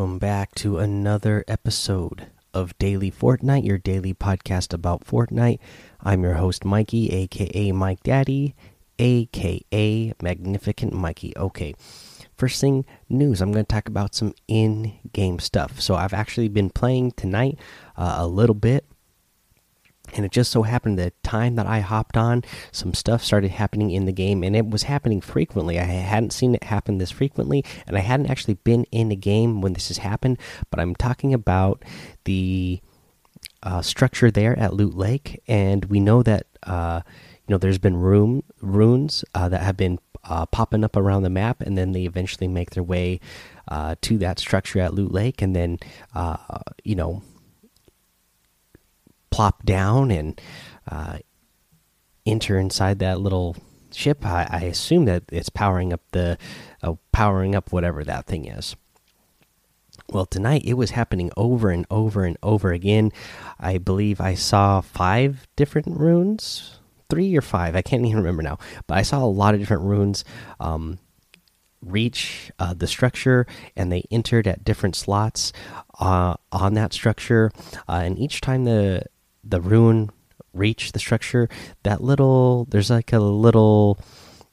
Welcome back to another episode of Daily Fortnite, your daily podcast about Fortnite. I'm your host, Mikey, aka Mike Daddy, aka Magnificent Mikey. Okay, first thing news I'm going to talk about some in game stuff. So, I've actually been playing tonight uh, a little bit and it just so happened the time that I hopped on, some stuff started happening in the game, and it was happening frequently. I hadn't seen it happen this frequently, and I hadn't actually been in a game when this has happened. But I'm talking about the uh, structure there at Loot Lake, and we know that uh, you know there's been room runes uh, that have been uh, popping up around the map, and then they eventually make their way uh, to that structure at Loot Lake, and then uh, you know plop down and uh, enter inside that little ship. I, I, assume that it's powering up the uh, powering up whatever that thing is. Well, tonight it was happening over and over and over again. I believe I saw five different runes, three or five. I can't even remember now, but I saw a lot of different runes. Um, reach uh, the structure and they entered at different slots uh, on that structure uh, and each time the the rune reach the structure, that little there's like a little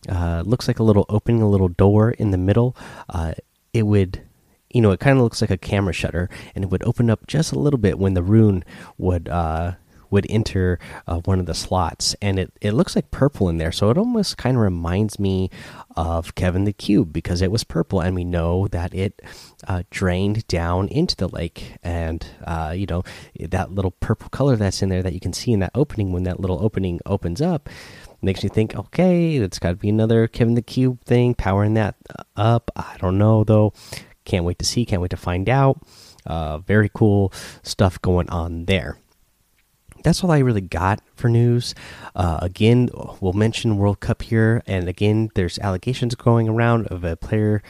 uh, looks like a little opening, a little door in the middle. Uh, it would you know it kind of looks like a camera shutter, and it would open up just a little bit when the rune would uh, would enter uh, one of the slots, and it it looks like purple in there, so it almost kind of reminds me of Kevin the Cube because it was purple, and we know that it uh, drained down into the lake, and uh, you know that little purple color that's in there that you can see in that opening when that little opening opens up makes me think, okay, that's got to be another Kevin the Cube thing powering that up. I don't know though. Can't wait to see. Can't wait to find out. Uh, very cool stuff going on there that's all I really got for news. Uh, again, we'll mention World Cup here, and again, there's allegations going around of a player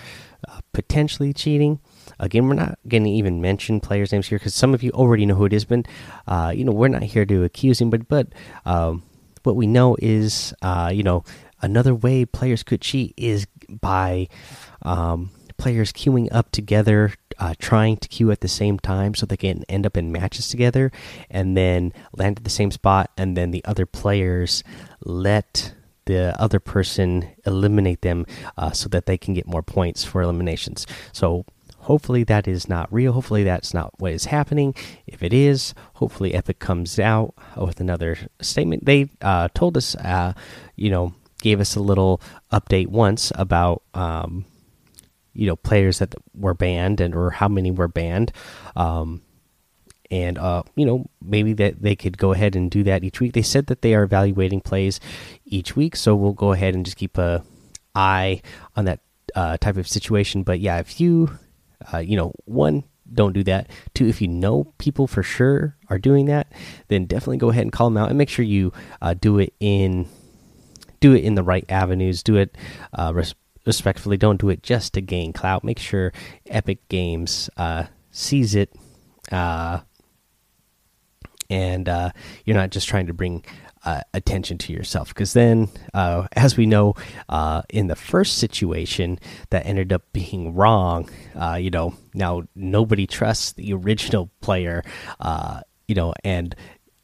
uh, potentially cheating. Again, we're not going to even mention players' names here because some of you already know who it is. But uh, you know, we're not here to accuse him. But but um, what we know is, uh, you know, another way players could cheat is by um, players queuing up together, uh, trying to queue at the same time so they can end up in matches together and then land at the same spot, and then the other players let the other person eliminate them uh, so that they can get more points for eliminations. So hopefully that is not real. Hopefully that's not what is happening. If it is, hopefully Epic comes out with another statement. They uh, told us, uh, you know, gave us a little update once about. Um, you know players that were banned and or how many were banned. Um, and uh, you know maybe that they could go ahead and do that each week. They said that they are evaluating plays each week so we'll go ahead and just keep a eye on that uh, type of situation. But yeah if you uh, you know one don't do that. Two if you know people for sure are doing that then definitely go ahead and call them out and make sure you uh, do it in do it in the right avenues. Do it uh, respectfully, don't do it just to gain clout. Make sure Epic Games uh, sees it, uh, and uh, you're not just trying to bring uh, attention to yourself. Because then, uh, as we know, uh, in the first situation that ended up being wrong, you know, now nobody trusts the original player, you know, and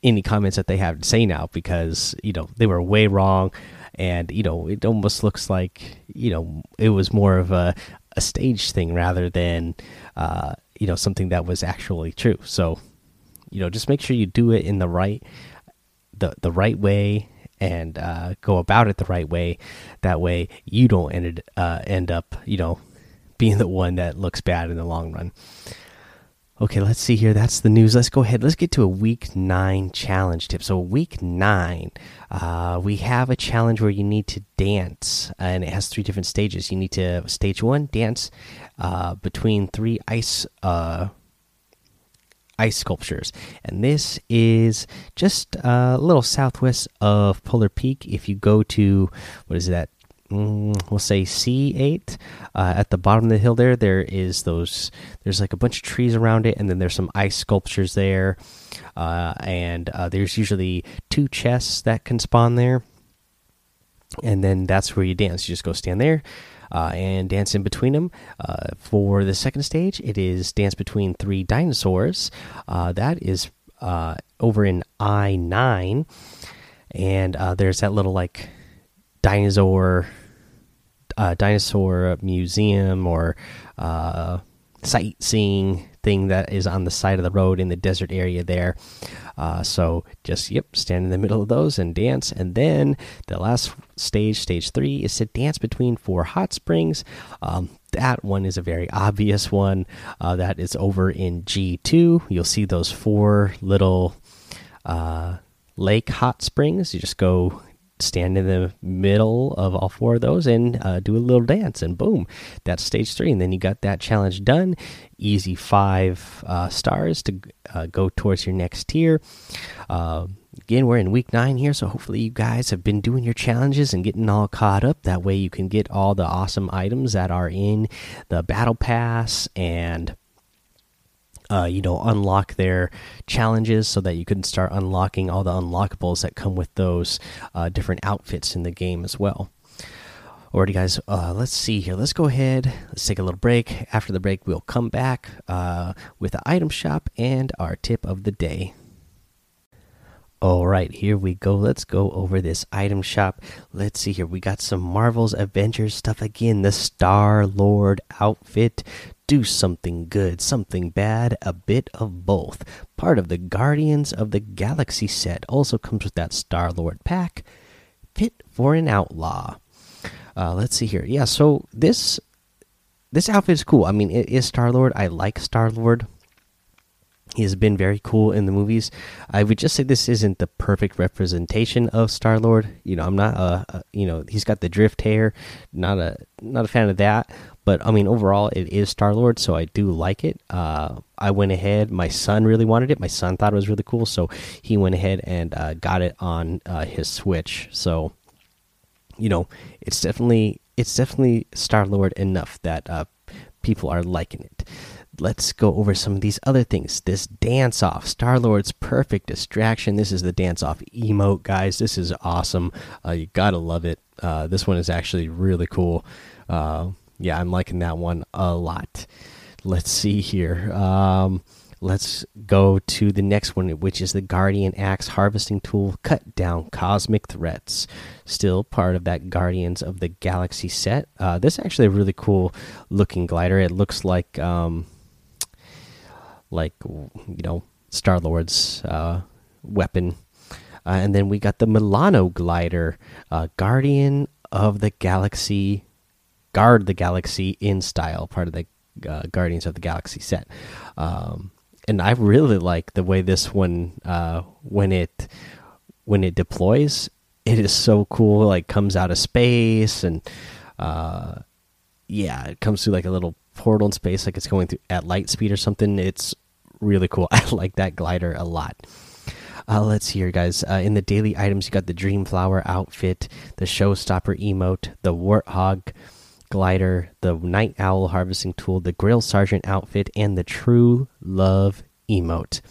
any comments that they have to say now because you know they were way wrong and you know it almost looks like you know it was more of a a stage thing rather than uh, you know something that was actually true. So you know just make sure you do it in the right the the right way and uh, go about it the right way. That way you don't end uh, end up you know being the one that looks bad in the long run. Okay, let's see here. That's the news. Let's go ahead. Let's get to a week nine challenge tip. So, week nine, uh, we have a challenge where you need to dance, and it has three different stages. You need to stage one, dance uh, between three ice uh, ice sculptures, and this is just a little southwest of Polar Peak. If you go to what is that? Mm, we'll say C8 uh, at the bottom of the hill there there is those there's like a bunch of trees around it and then there's some ice sculptures there uh, and uh, there's usually two chests that can spawn there and then that's where you dance. You just go stand there. Uh, and dance in between them. Uh, for the second stage, it is dance between three dinosaurs. Uh, that is over in I nine, and there's that little like dinosaur uh, dinosaur museum or uh, sightseeing thing that is on the side of the road in the desert area there. Uh, so just yep, stand in the middle of those and dance. And then the last stage, stage three, is to dance between four hot springs. Um, that one is a very obvious one. Uh, that is over in G two. You'll see those four little uh, lake hot springs. You just go stand in the middle of all four of those and uh, do a little dance and boom that's stage three. And then you got that challenge done. Easy five uh, stars to uh, go towards your next tier. Uh, again we're in week nine here so hopefully you guys have been doing your challenges and getting all caught up. That way you can get all the awesome items that are in the battle pass and uh, you know, unlock their challenges so that you can start unlocking all the unlockables that come with those uh, different outfits in the game as well. Alrighty, guys, uh, let's see here. Let's go ahead. Let's take a little break. After the break, we'll come back uh, with the item shop and our tip of the day. All right, here we go. Let's go over this item shop. Let's see here. We got some Marvel's Avengers stuff again. The Star Lord outfit, do something good, something bad, a bit of both. Part of the Guardians of the Galaxy set also comes with that Star Lord pack. Fit for an outlaw. Uh, let's see here. Yeah, so this this outfit is cool. I mean, it is Star Lord. I like Star Lord. He has been very cool in the movies. I would just say this isn't the perfect representation of Star Lord. You know, I'm not a, a, you know he's got the drift hair. Not a not a fan of that. But I mean, overall, it is Star Lord, so I do like it. Uh, I went ahead. My son really wanted it. My son thought it was really cool, so he went ahead and uh, got it on uh, his Switch. So, you know, it's definitely it's definitely Star Lord enough that uh, people are liking it. Let's go over some of these other things. This dance off, Star Lord's perfect distraction. This is the dance off emote, guys. This is awesome. Uh, you gotta love it. Uh, this one is actually really cool yeah, I'm liking that one a lot. Let's see here. Um, let's go to the next one, which is the Guardian Axe Harvesting Tool. Cut down cosmic threats. Still part of that Guardians of the Galaxy set. Uh, this is actually a really cool looking glider. It looks like, um, like you know, Star Lord's uh, weapon. Uh, and then we got the Milano glider, uh, Guardian of the Galaxy guard the galaxy in style, part of the uh, Guardians of the Galaxy set. Um, and I really like the way this one uh, when it when it deploys, it is so cool. Like comes out of space and uh, yeah, it comes through like a little portal in space, like it's going through at light speed or something. It's really cool. I like that glider a lot. Uh, let's see here, guys. Uh, in the daily items, you got the Dream Flower outfit, the Showstopper emote, the Warthog glider, the night owl harvesting tool, the grill sergeant outfit, and the true love emote.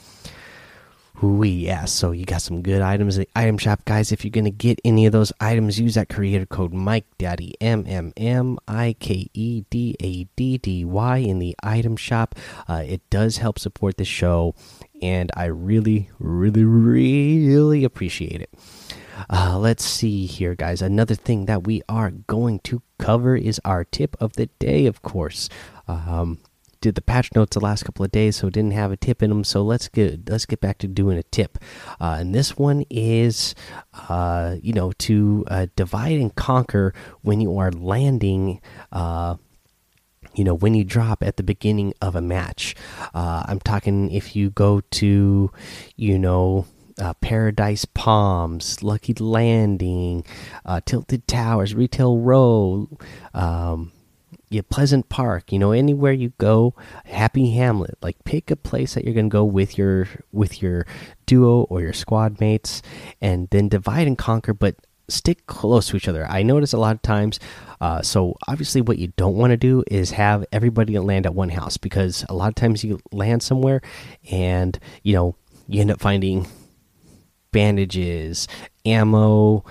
Ooh, yeah, so you got some good items in the item shop, guys. If you're gonna get any of those items, use that creator code Mike Daddy M M M I K E D A D D Y in the item shop. Uh, it does help support the show, and I really, really, really appreciate it. Uh, let's see here, guys. Another thing that we are going to cover is our tip of the day, of course. Um, did the patch notes the last couple of days, so didn't have a tip in them. So let's get let's get back to doing a tip. Uh, and this one is, uh, you know, to uh, divide and conquer when you are landing. Uh, you know, when you drop at the beginning of a match. Uh, I'm talking if you go to, you know, uh, Paradise Palms, Lucky Landing, uh, Tilted Towers, Retail Row, um, yeah, Pleasant Park. You know, anywhere you go, Happy Hamlet. Like, pick a place that you're gonna go with your with your duo or your squad mates, and then divide and conquer. But stick close to each other. I notice a lot of times. Uh, so obviously, what you don't want to do is have everybody land at one house because a lot of times you land somewhere, and you know you end up finding bandages ammo,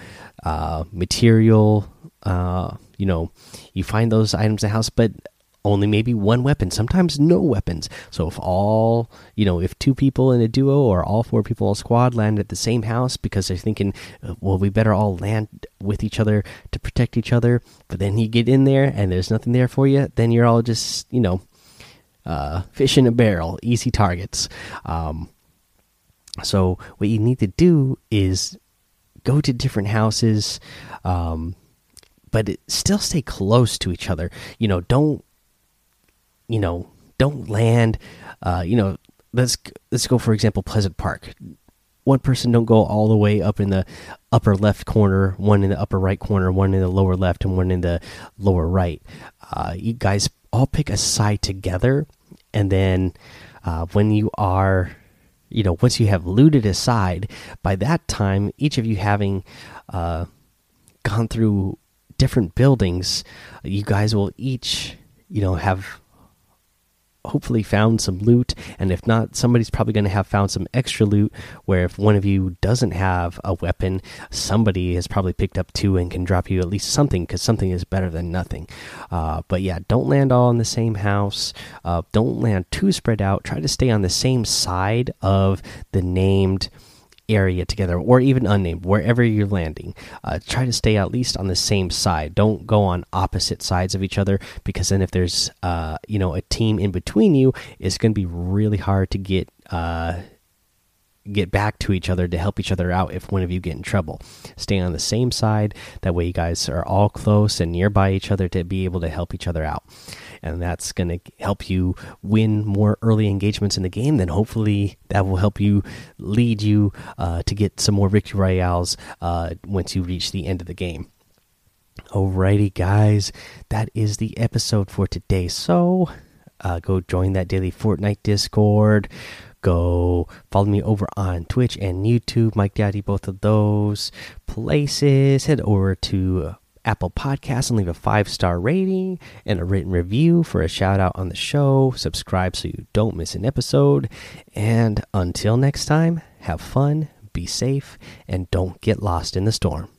uh, material. Uh, you know, you find those items in the house, but only maybe one weapon, sometimes no weapons. So if all, you know, if two people in a duo or all four people in a squad land at the same house because they're thinking, uh, well, we better all land with each other to protect each other, but then you get in there and there's nothing there for you, then you're all just, you know, uh, fish in a barrel, easy targets. Um, so what you need to do is go to different houses, um, but still stay close to each other. You know, don't you know, don't land. Uh, you know, let's let's go for example, Pleasant Park. One person don't go all the way up in the upper left corner, one in the upper right corner, one in the lower left, and one in the lower right. Uh, you guys all pick a side together, and then uh, when you are, you know, once you have looted a side, by that time, each of you having uh, gone through different buildings, you guys will each, you know, have hopefully found some loot. And if not somebody's probably going to have found some extra loot where if one of you doesn't have a weapon somebody has probably picked up two and can drop you at least something because something is better than nothing. Uh, but yeah don't land all in the same house. Uh, don't land too spread out. Try to stay on the same side of the named area together or even unnamed wherever you're landing uh, try to stay at least on the same side. Don't go on opposite sides of each other because then if there's uh, you know a team in between you it's going to be really hard to get uh, get back to each other to help each other out if one of you get in trouble. Stay on the same side. That way, you guys are all close and nearby each other to be able to help each other out. And that's going to help you win more early engagements in the game. Then, hopefully, that will help you lead you uh, to get some more victory royales uh, once you reach the end of the game. Alrighty, guys, that is the episode for today. So, uh, go join that daily Fortnite Discord go follow me over on Twitch and YouTube, Mike Daddy, both of those places. Head over to Apple Podcasts and leave a five star rating and a written review for a shout out on the show. Subscribe so you don't miss an episode. And until next time, have fun, be safe, and don't get lost in the storm.